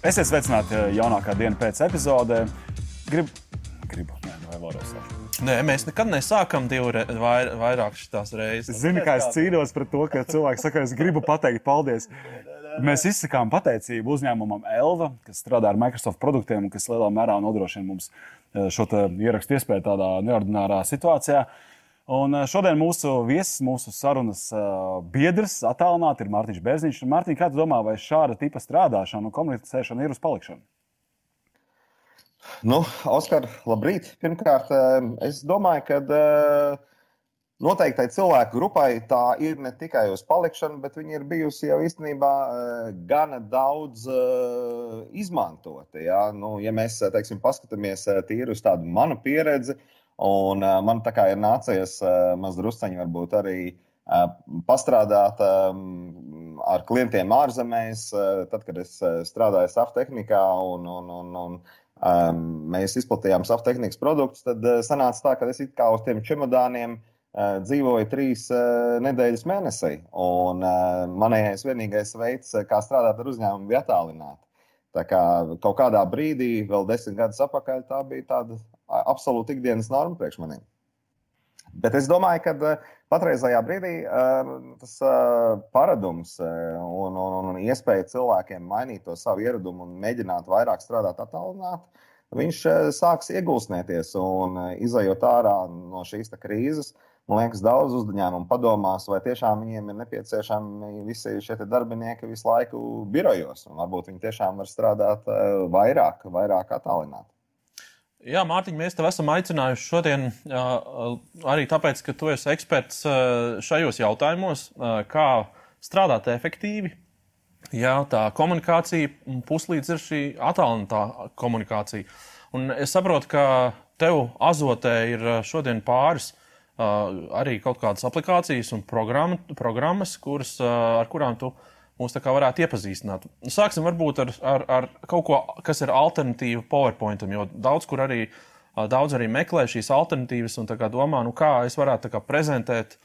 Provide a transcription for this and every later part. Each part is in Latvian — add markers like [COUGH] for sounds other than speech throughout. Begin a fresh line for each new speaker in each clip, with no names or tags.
Esiet sveicināti eh, jaunākā diena pēc epizodē. Gribu, gribu, nē, vai vēlreiz.
Nē, mēs nekad nesākam divas vair, vairāk šīs reizes.
Es zinu, kā es cīnos pret to, ka cilvēki saka, es gribu pateikt paldies. Mēs izsakām pateicību uzņēmumam Elva, kas strādā ar Microsoft produktiem un kas lielā mērā nodrošina mums eh, šo ierakstu iespēju tādā neordinārā situācijā. Un eh, šodien mūsu viesis, mūsu sarunas eh, biedrs, attālināti ir Mārtiņš Bērziņš. Mārtiņ, kā tu domā, vai šāda tipa strādāšana un komunicēšana ir uz palikšanu?
Nu, Oskar, labrīt. Pirmkārt, eh, es domāju, ka noteiktai cilvēku grupai tā ir ne tikai uz palikšanu, bet viņi ir bijusi jau īstenībā gana daudz izmantota. Ja? Nu, ja mēs teiksim, paskatāmies tīri uz tādu manu pieredzi, Un uh, man tā kā ir nācies uh, mazdrusceņi varbūt arī uh, pastrādāt um, ar klientiem ārzemēs, uh, tad, kad es strādāju saftehnikā un, un, un, un um, mēs izplatījām saftehnikas produktus, tad uh, sanāca tā, ka es it kā uz tiem čemodāniem uh, dzīvoju trīs uh, nedēļas mēnesī. Un uh, manējais vienīgais veids, kā strādāt ar uzņēmumu, bija attālināti. Tā kā kaut kādā brīdī, vēl desmit gadus atpakaļ, tā bija tāda absolūti ikdienas norma priekš maniem. Bet es domāju, ka eh, patreizajā brīdī eh, tas eh, paradums un, un, un iespēja cilvēkiem mainīt to savu ieradumu un mēģināt vairāk strādāt attālināti, viņš sāks iegulsnēties un izējot ārā no šīs krīzes. Man liekas, daudz uzņēmumu padomās, vai tiešām viņiem ir nepieciešami visi šie darbinieki visu laiku birojos. Varbūt viņi tiešām var strādāt vairāk, vairāk attālināti.
Jā, Mārtiņ, mēs tev esam aicinājuši šodien arī tāpēc, ka tu esi eksperts šajos jautājumos, kā strādāt efektīvi. Jā, tā komunikācija puslīdz ir šī attālinātā komunikācija. Un es saprotu, ka tev azotē ir šodien pāris arī kaut kādas aplikācijas un programmas, kuras, ar kurām tu mūs varētu iepazīstināt. Sāksim varbūt ar, ar, ar kaut ko, kas ir alternatīva PowerPointam, jo daudz kur arī, daudz arī meklē šīs alternatīvas un domā, nu kā es varētu kā prezentēt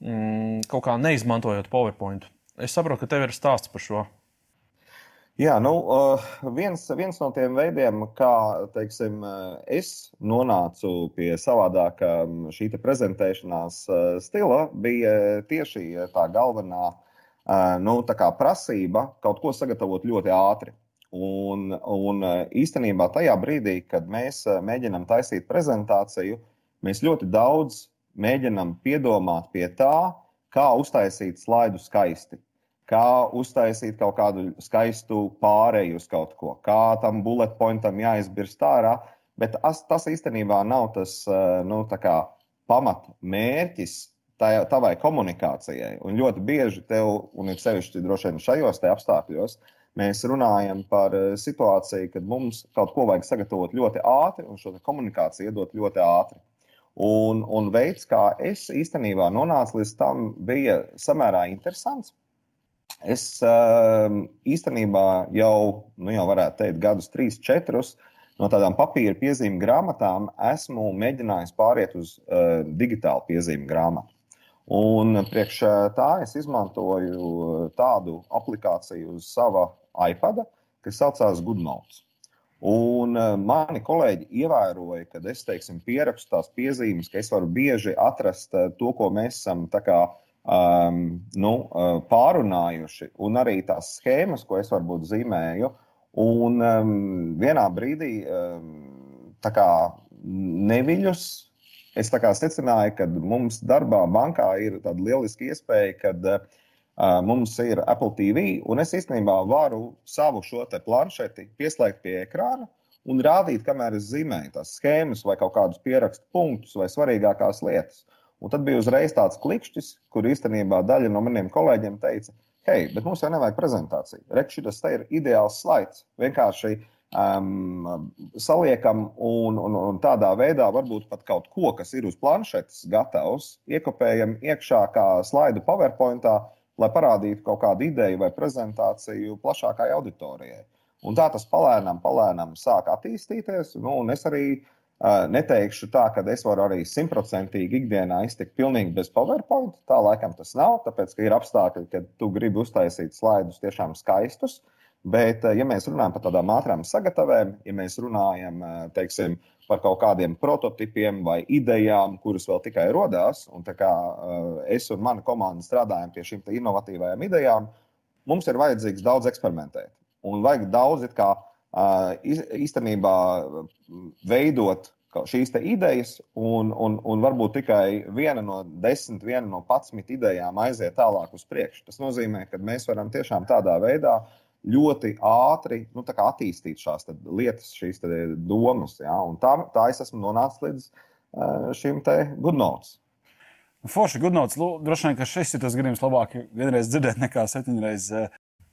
mm, kaut kā neizmantojot PowerPoint. Es saprotu, ka tev ir stāsts par šo.
Jā, nu, viens, viens no tiem veidiem, kā teiksim, es nonācu pie savādākā šī prezentēšanās stila, bija tieši tā galvenā uh, nu, prasība kaut ko sagatavot ļoti ātri. Un, un īstenībā tajā brīdī, kad mēs mēģinām taisīt prezentāciju, mēs ļoti daudz mēģinām piedomāt pie tā, kā uztaisīt slaidu skaisti, kā uztaisīt kaut kādu skaistu pārēju uz kaut ko, kā tam bullet pointam jāizbirst ārā. Bet tas, tas īstenībā nav tas nu, pamatmērķis, tavai komunikācijai. Un ļoti bieži tev, un ir sevišķi droši vien šajos apstākļos, mēs runājam par eh, situāciju, kad mums kaut ko vajag sagatavot ļoti ātri un šo komunikāciju iedot ļoti ātri. Un, un veids, kā es īstenībā nonācu līdz tam, bija samērā interesants. Es ehm, īstenībā jau, nu jau varētu teikt, gadus, trīs, četrus no tādām papīra piezīmju grāmatām esmu mēģinājis pāriet uz uh, digitālu piezīmju grāmatu. Un priekš tā es izmantoju tādu aplikāciju uz sava iPada, kas saucās GoodNotes. Un mani kolēģi ievēroja, ka es teiksim, pierakstu tās piezīmes, ka es varu bieži atrast to, ko mēs esam kā, um, nu, pārunājuši, un arī tās schēmas, ko es varbūt zīmēju. Un um, vienā brīdī um, kā, neviļus es secināju, ka mums darbā bankā ir tāda lieliska iespēja, kad uh, mums ir Apple TV, un es īstenībā varu savu šo planšeti pieslēgt pie ekrāna un rādīt, kamēr es zīmēju tās schēmas vai kaut kādus pierakstu punktus vai svarīgākās lietas. Un tad bija uzreiz tāds klikšķis, kur īstenībā daļa no maniem kolēģiem teica, hei, bet mums jau nevajag prezentāciju. Reikš, šis ir ideāls slaids. Vienkārši um, saliekam un, un, un tādā veidā varbūt pat kaut ko, kas ir uz planšetes gatavs, iekopējam iekšā kā slaidu PowerPointā, lai parādītu kaut kādu ideju vai prezentāciju plašākai auditorijai. Un tā tas palēnām, palēnām sāk attīstīties. Nu, es arī uh, neteikšu tā, ka es varu arī simtprocentīgi ikdienā iztikt pilnīgi bez PowerPoint. Tā laikam tas nav, tāpēc ka ir apstākļi, kad tu gribi uztaisīt slaidus tiešām skaistus. Bet, ja mēs runājam par tādām ātrām sagatavēm, ja mēs runājam teiksim, par kaut kādiem prototipiem vai idejām, kuras vēl tikai radās, un kā es un mana komanda strādājam pie šīm inovatīvajām idejām, mums ir vajadzīgs daudz eksperimentēt. Un vajag daudz kā, īstenībā veidot šīs idejas, un, un, un varbūt tikai viena no desmit, viena no patsmit idejām aiziet tālāk uz priekšu. Tas nozīmē, ka mēs varam tiešām tādā veidā uh, ļoti ātri nu, attīstīt šīs lietas, šīs domas. Ja? Un tā, tā es esmu nonācis līdz uh, šim te gudnots.
Forši gudnots. Droši vien, ka šis ir tas gadījums labāk vienreiz dzirdēt nekā septiņreiz.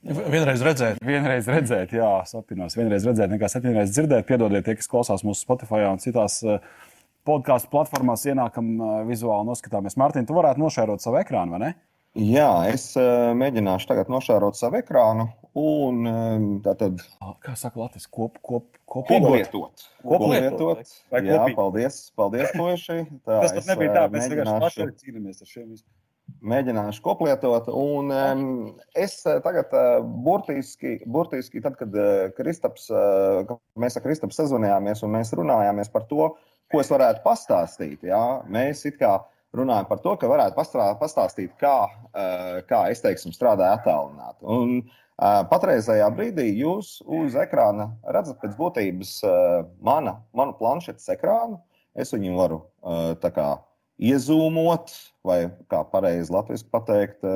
Vienreiz redzēt.
Vienreiz redzēt, jā, sapinos. Vienreiz redzēt, nekā septiņreiz dzirdēt. Piedodiet, tie, kas klausās mūsu Spotify un citās podkāstu platformās, ienākam vizuāli noskatāmies. Mārtiņ, tu varētu nošērot savu ekrānu, vai ne?
Jā, es mēģināšu tagad nošērot savu ekrānu un um, tātad.
Kā saka Latvijas kop, kop,
koplietot. Koplietot. Jā, paldies, paldies, Loši.
Tas pat nebija tā, mēs vienkārši paši cīnāmies ar šiem.
Mēģināšu koplietot. Un um, es tagad uh, burtiski, burtiski, tad, kad uh, Kristaps, uh, mēs ar Kristapu sazvanījāmies un mēs runājāmies par to, ko es varētu pastāstīt, jā, mēs it kā runājam par to, ka varētu pastāstīt, kā, eh, kā es teiksim, strādāju attālināti. Patreizajā brīdī jūs uz ekrāna redzat pēc būtības mana, manu planšetes ekrānu. Es viņu varu kā, iezūmot, vai kā pareizi latviešu pateikt,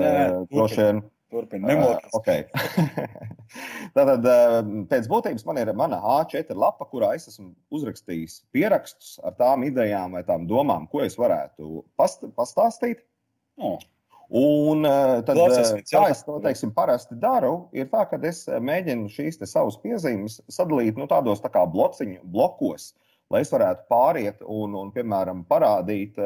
droši vien
Turpiniet,
okay. [LAUGHS] Tātad, pēc būtības man ir mana A4 lapa, kurā es esmu uzrakstījis pierakstus ar tām idejām vai tām domām, ko es varētu past pastāstīt. Oh. Un uh, tad, Klausies, kā es to teiksim, parasti daru, ir tā, ka es mēģinu šīs savas piezīmes sadalīt nu, tādos tā kā blociņu blokos. Lai es varētu pāriet un, un piemēram, parādīt,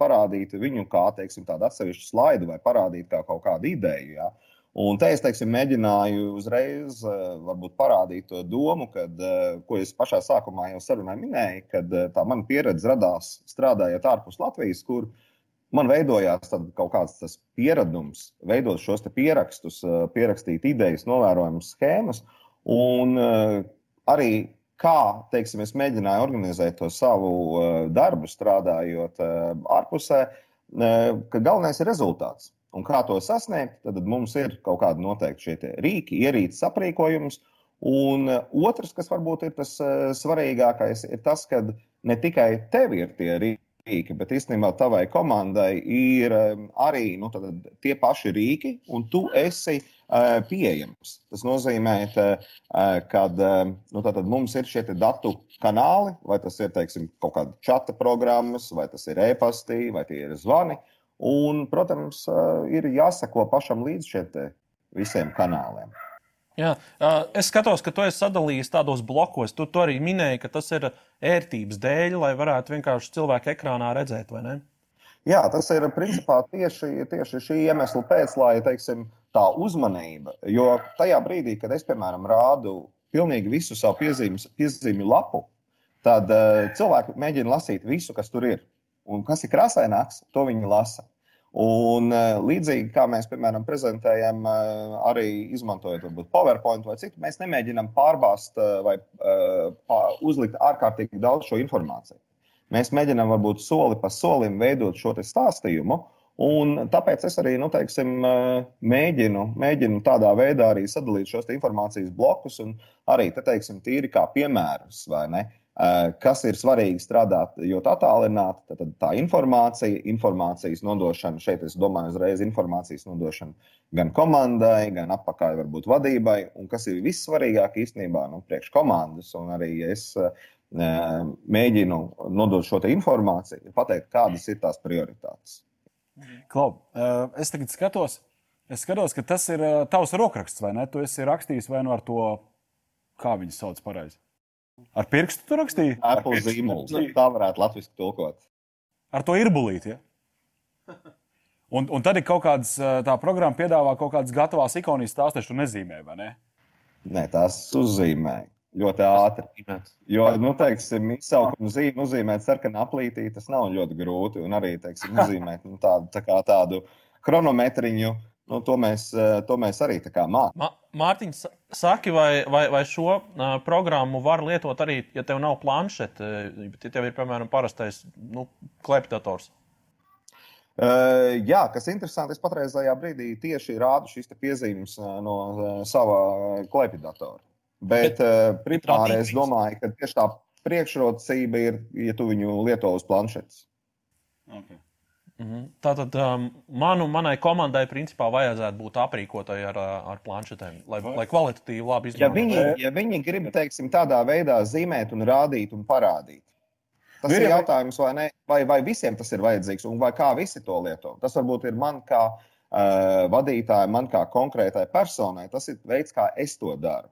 parādīt viņu kā teiksim, tādu atsevišķu slaidu vai parādīt kā kaut kādu ideju. Ja? Uh, Un te es teiksim, mēģināju uzreiz uh, parādīt to domu, kad, uh, ko es pašā sākumā jau sarunā minēju, kad uh, tā mana pieredze radās strādājot ārpus Latvijas, kur man veidojās kaut kāds pieredums, veidot šos pierakstus, pierakstīt idejas, novērojumus, schēmas. Un arī kā teiksim, es mēģināju organizēt to savu darbu, strādājot ārpusē, ka galvenais ir rezultāts. Un kā to sasniegt, tad mums ir kaut kādi noteikti šie rīki, ierīces, aprīkojums. Un otrs, kas varbūt ir tas svarīgākais, ir tas, ka ne tikai tev ir tie rīki, bet īstenībā tavai komandai ir arī nu, tie paši rīki, un tu esi uh, pieejams. Tas nozīmē, ka nu, mums ir šie datu kanāli, vai tas ir teiksim, kaut kāda čata programmas, vai tas ir e-pastī, vai tie ir zvani. Un, protams, ir jāsako pašam līdz šiem visiem kanāliem.
Jā, es skatos, ka tu esi sadalījis tādos blokos. Tu, tu arī minēji, ka tas ir ērtības dēļ, lai varētu vienkārši cilvēku ekrānā redzēt, vai ne?
Jā, tas ir principā tieši, tieši šī iemesla pēc, lai teiksim, tā uzmanība. Jo tajā brīdī, kad es, piemēram, rādu pilnīgi visu savu piezīmes, piezīmju lapu, tad uh, cilvēki mēģina lasīt visu, kas tur ir. Un kas ir krāsaināks, to viņi lasa. Un eh, līdzīgi kā mēs, piemēram, prezentējam, eh, arī izmantojot varbūt, PowerPoint vai citu, mēs nemēģinām pārbāzt eh, vai uzlikt ārkārtīgi daudz šo informāciju. Mēs mēģinām varbūt soli pa solim veidot šo stāstījumu. Un tāpēc es arī nu, teiksim, mēģinu, mēģinu tādā veidā arī sadalīt šos informācijas blokus un arī te, teiksim, tīri kā piemērus. Eh, kas ir svarīgi strādāt, jo tā tālināti, tad, tad tā informācija, informācijas nodošana, šeit es domāju uzreiz informācijas nodošana gan komandai, gan apakaļ varbūt vadībai, un kas ir vissvarīgāk īstenībā nu, priekš komandas, un arī es uh, mēģinu nodot šo informāciju, pateikt, kādas ir tās prioritātes.
Klau, uh, es tagad skatos, es skatos, ka tas ir tavs rokraksts, vai ne? Tu esi rakstījis vai nu ar to, kā viņu sauc pareizi. Ar pirkstu tu rakstīji?
Apple zīmols. Tā varētu latviešu tulkot.
Ar to ir bulīti. Ja? [LAUGHS] Un, un tad ir kaut kādas, tā programma piedāvā kaut kādas gatavās ikonas stāstīšu, nezīmē, vai ne?
Nē, tās uzzīmē ļoti ātri. Jo, nu, teiksim, izsaukumu zīmi uzzīmēt sarkanā aplītī, tas nav ļoti grūti. Un arī, teiksim, uzzīmēt nu, tādu, tā kā tādu chronometriņu nu, to, mēs, to mēs arī mācām.
Ma Mārtiņš, saki, vai, vai, vai šo uh, programmu var lietot arī, ja tev nav planšeta, bet ja tev ir, piemēram, parastais nu, kleptators?
Uh, jā, kas ir interesanti, es patreizajā brīdī tieši rādu šīs piezīmes no uh, sava klepidatora. Bet, bet primāri es domāju, ka tieši tā priekšrocība ir, ja tu viņu lieto uz planšetes.
Okay. Mhm. Tātad um, manu, manai komandai principā vajadzētu būt aprīkotai ar, ar planšetēm, lai, lai kvalitatīvi labi
izmantotu. Ja viņi, ja viņi grib teiksim, tādā veidā zīmēt, un rādīt un parādīt, tas ir jautājums, vai, ne, vai, vai visiem tas ir vajadzīgs un vai kā visi to lieto. Tas varbūt ir man kā uh, vadītājai, man kā konkrētai personai, tas ir veids, kā es to daru.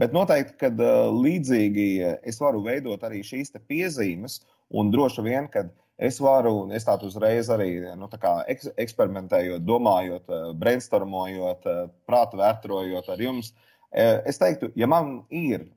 Bet noteikti, ka uh, līdzīgi es varu veidot arī šīs piezīmes, un droši vien, ka uh, es varu, es tādu uzreiz arī nu, tā eks, eksperimentējot, domājot, eh, brainstormojot, eh, prātu vērtrojot ar jums. Eh, es teiktu, ja man ir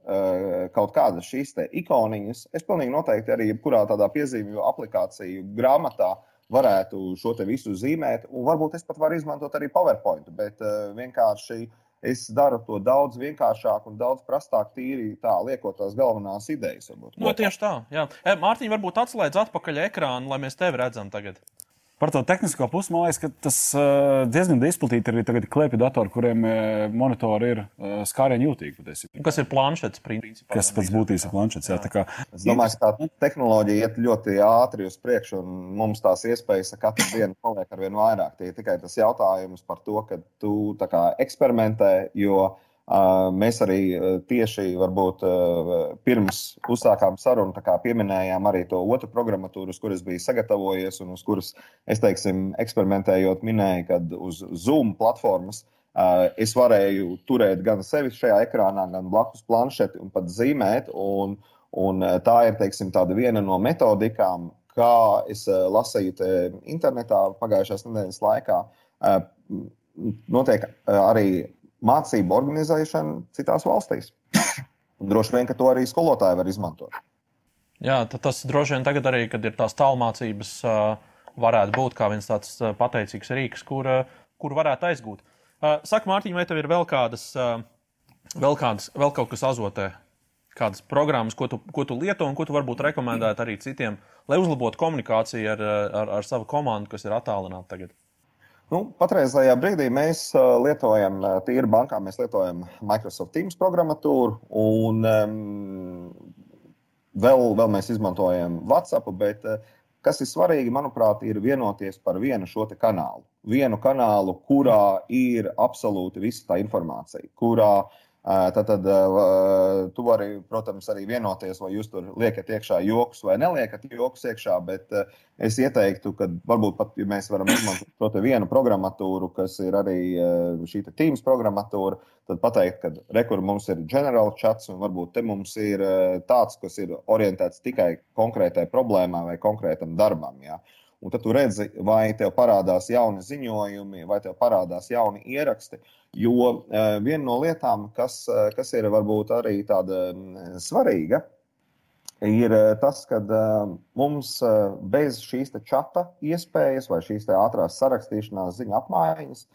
kaut kādas šīs ikoniņas, es pilnīgi noteikti arī jebkurā tādā piezīmju aplikāciju grāmatā varētu šo visu zīmēt, un varbūt es pat varu izmantot arī PowerPoint, bet vienkārši es daru to daudz vienkāršāk un daudz prastāk, tīri tā, liekot tās galvenās idejas. Varbūt,
no, tieši tā. Jā. E, Mārtiņ, varbūt atslēdz atpakaļ ekrānu, lai mēs tevi redzam tagad.
Par to tehnisko pusi man liekas, ka tas uh, diezgan izplatīti arī tagad klēpju datori, kuriem uh, monitori ir uh, skārienu jūtīgi. Patiesībā.
Kas ir planšets? Principā,
kas pēc būtības ir planšets? Jā, jā. Kā...
Es domāju, ka tā tehnoloģija iet ļoti ātri uz priekšu, un mums tās iespējas katru dienu paliek ar vien vairāk. Tie ir tikai tas jautājums par to, ka tu kā, eksperimentē, jo uh, Mēs arī tieši varbūt, pirms uzsākām sarunu pieminējām arī to otru programmatūru, uz kuras biju sagatavojies un uz kuras es teiksim, eksperimentējot, minēju, ka uz Zoom platformas es varēju turēt gan sevi šajā ekrānā, gan blakus planšeti un pat zīmēt. Un, un tā ir teiksim, viena no metodikām, kā es lasīju internetā pagājušās nedēļas laikā. Notiek arī mācību organizēšanu citās valstīs. Droši vien, ka to arī skolotāji var izmantot.
Jā, tas droši vien tagad arī, kad ir tās tālmācības, varētu būt kā viens tāds pateicīgs rīks, kur, kur varētu aizgūt. Saka, Mārtiņ, vai tev ir vēl kādas, vēl, kādas, vēl kaut kas azotē? Kādas programmas, ko tu, ko tu lieto un ko tu varbūt rekomendētu arī citiem, lai uzlabotu komunikāciju ar, ar, ar savu komandu, kas ir attālināta tagad?
Nu, patreizajā brīdī mēs lietojam, tīri bankā, mēs lietojam Microsoft Teams programmatūru, un um, vēl, vēl mēs izmantojam WhatsApp. Bet, kas ir svarīgi, manuprāt, ir vienoties par vienu šo kanālu. Vienu kanālu, kurā ir absolūti visa tā informācija, kurā uh, Tad, tad tu vari, protams, arī vienoties, vai jūs tur liekat iekšā joks vai neliekat joks iekšā. Bet es ieteiktu, ka varbūt pat ja mēs varam izmantot šo vienu programmatūru, kas ir arī šī Teams programmatūra, tad pateikt, ka rekur mums ir general chats, un varbūt te mums ir tāds, kas ir orientēts tikai konkrētai problēmai vai konkrētam darbam. Ja? Un tad tu redzi, vai tev parādās jauni ziņojumi, vai tev parādās jauni ieraksti. Uh, Jo uh, viena no lietām, kas, uh, kas ir varbūt arī tāda svarīga, ir uh, tas, ka uh, mums uh, bez šīs čata iespējas vai šīs ātrās sarakstīšanās ziņu apmaiņas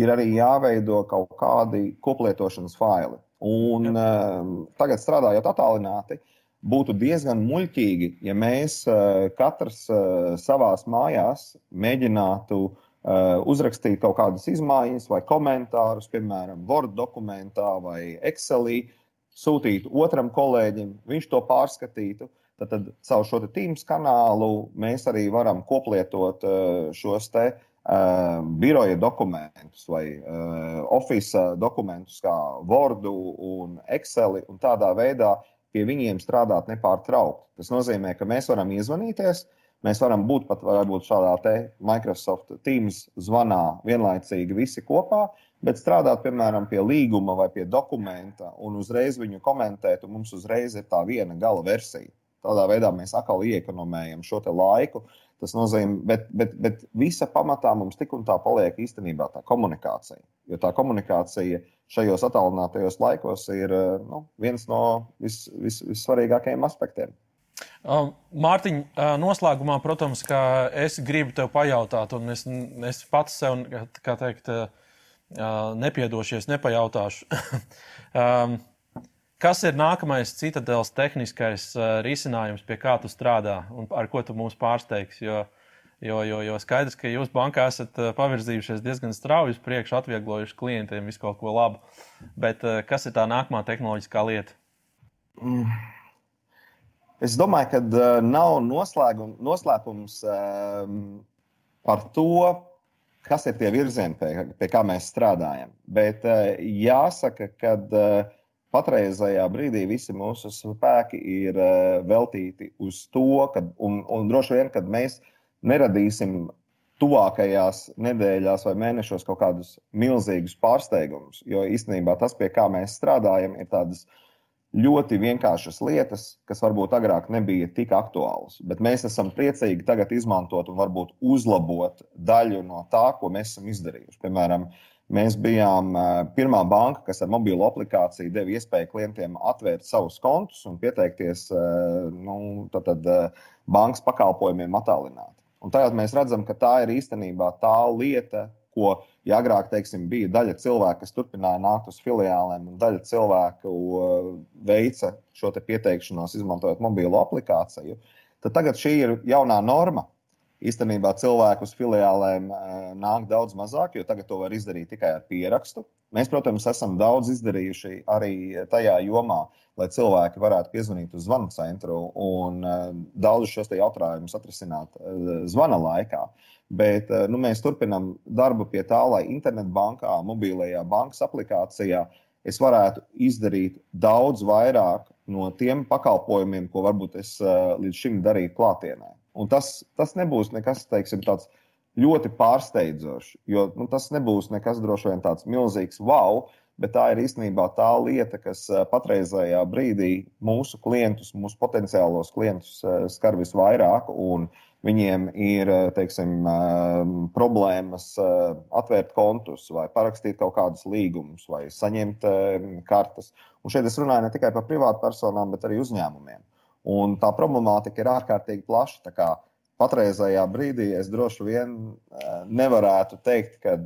ir arī jāveido kaut kādi koplietošanas faili. Un uh, tagad strādājot attālināti, būtu diezgan muļķīgi, ja mēs uh, katrs uh, savās mājās mēģinātu Uh, uzrakstīt kaut kādas izmaiņas vai komentārus, piemēram, Word dokumentā vai Excelī, sūtītu otram kolēģim, viņš to pārskatītu. Tad, tad caur šo Teams kanālu mēs arī varam koplietot šos te biroja dokumentus vai uh, Office dokumentus, kā Word un Excel, un tādā veidā pie viņiem strādāt nepārtraukti. Tas nozīmē, ka mēs varam iezvanīties, Mēs varam būt pat varbūt šādā Microsoft Teams zvanā vienlaicīgi visi kopā, bet strādāt, piemēram, pie līguma vai pie dokumenta un uzreiz viņu komentēt, un mums uzreiz ir tā viena gala versija. Tādā veidā mēs atkal iekonomējam šo laiku. Tas nozīmē, bet, bet, bet visa pamatā mums tik un tā paliek īstenībā tā komunikācija. Jo tā komunikācija šajos attālinātajos laikos ir nu, viens no vis, vis, vissvarīgākajiem aspektiem.
Mārtiņ, noslēgumā, protams, es gribu tev pajautāt, un es, es pats sev, kā teikt, nepiedošies, nepajautāšu. [LAUGHS] kas ir nākamais citadēls tehniskais risinājums, pie kā tu strādā un ar ko tu mūs pārsteigsi? Jo, jo, jo, jo skaidrs, ka jūs bankā esat pavirzījušies diezgan strauji uz priekšu, atvieglojuši klientiem visu kaut ko labu. Bet kas ir tā nākamā tehnoloģiskā lieta?
Mm. Es domāju, ka uh, nav noslēpums um, par to, kas ir tie virzieni, pie, pie kā mēs strādājam. Bet uh, jāsaka, ka uh, patreizajā brīdī visi mūsu spēki ir uh, veltīti uz to, kad, un, un droši vien, kad mēs neradīsim tuvākajās nedēļās vai mēnešos kaut kādus milzīgus pārsteigumus. Jo īstenībā tas, pie kā mēs strādājam, ir tādas uh, ļoti vienkāršas lietas, kas varbūt agrāk nebija tik aktuālas. Bet mēs esam priecīgi tagad izmantot un varbūt uzlabot daļu no tā, ko mēs esam izdarījuši. Piemēram, mēs bijām pirmā banka, kas ar mobilo aplikāciju deva iespēju klientiem atvērt savus kontus un pieteikties nu, tad, tad, bankas pakalpojumiem attālināti. Un tagad mēs redzam, ka tā ir īstenībā tā lieta, ko ja agrāk teiksim, bija daļa cilvēku, kas turpināja nākt uz filiālēm, un daļa cilvēku veica šo pieteikšanos, izmantojot mobilo aplikāciju, tad tagad šī ir jaunā norma. Īstenībā cilvēku uz filiālēm uh, nāk daudz mazāk, jo tagad to var izdarīt tikai ar pierakstu. Mēs, protams, esam daudz izdarījuši arī tajā jomā, lai cilvēki varētu piezvanīt uz zvanu centru un uh, daudzus šos jautājumus atrisināt zvana laikā. Bet eh, nu, mēs turpinām darbu pie tā, lai internetbankā, mobilajā bankas aplikācijā es varētu izdarīt daudz vairāk no tiem pakalpojumiem, ko varbūt es līdz šim darīju klātienē. Un tas, tas nebūs nekas teiksim, tāds ļoti pārsteidzošs, jo nu, tas nebūs nekas droši vien tāds milzīgs wow. Bet tā ir īstenībā tā lieta, kas eh, patreizajā brīdī mūsu klientus, mūsu potenciālos klientus skar visvairāk. Viņiem ir eh, teiksim, eh, problēmas eh, atvērt kontus, vai parakstīt kaut kādus līgumus, vai saņemt kartes. Un šeit es runāju ne tikai par privātpersonām, bet arī uzņēmumiem. Un tā problemātika ir ārkārtīgi plaša. Patreizajā brīdī es droši vien nevarētu teikt, ka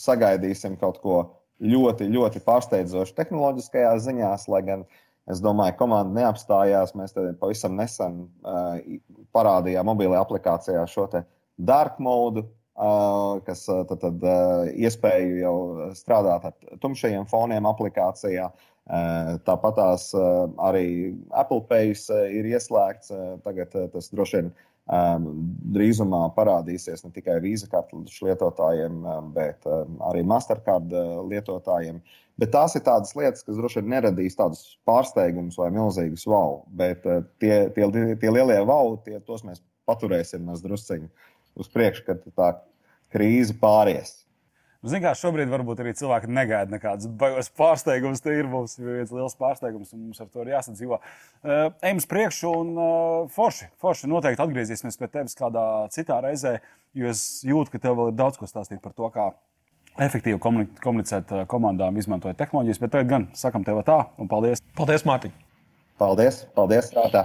sagaidīsim kaut ko ļoti, ļoti pārsteidzošu tehnoloģiskajā ziņā, lai gan uh, Es domāju, ka komanda neapstājās. Mēs pavisam nesen uh, parādījām mobilajā aplikācijā šo dark mode, uh, kas uh, tad, tad, uh, iespēju jau strādāt ar tumšajiem foniem aplikācijā. Uh, Tāpat tās uh, arī Apple Pay uh, ir ieslēgts. Uh, tagad uh, tas droši vien um, drīzumā parādīsies ne tikai vīza kartes lietotājiem, bet arī Mastercard lietotājiem. Uh, Bet tās ir tādas lietas, kas droši vien neradīs tādus pārsteigumus vai milzīgus wow. Bet uh, tie, tie, tie lielie wow, tie, tos mēs paturēsim mazdrusciņi uz priekšu, kad tā krīze pāries.
Ziniet, kā šobrīd varbūt arī cilvēki negaida nekādas bailes pārsteigumus. Te ir mums viens liels pārsteigums, un mums ar to ir jāsadzīvo. Uh, ejam uz priekšu, un uh, forši, forši noteikti atgriezīsimies pie tevis kādā citā reizē, jo es jūtu, ka tev vēl ir daudz ko stāstīt par to, kā efektīvi komunicēt eh, komandām, izmantojot tehnoloģijas. Bet tagad gan sakam tev tā, un paldies.
Paldies, Mārtiņ!
Paldies! Paldies! Tā, tā.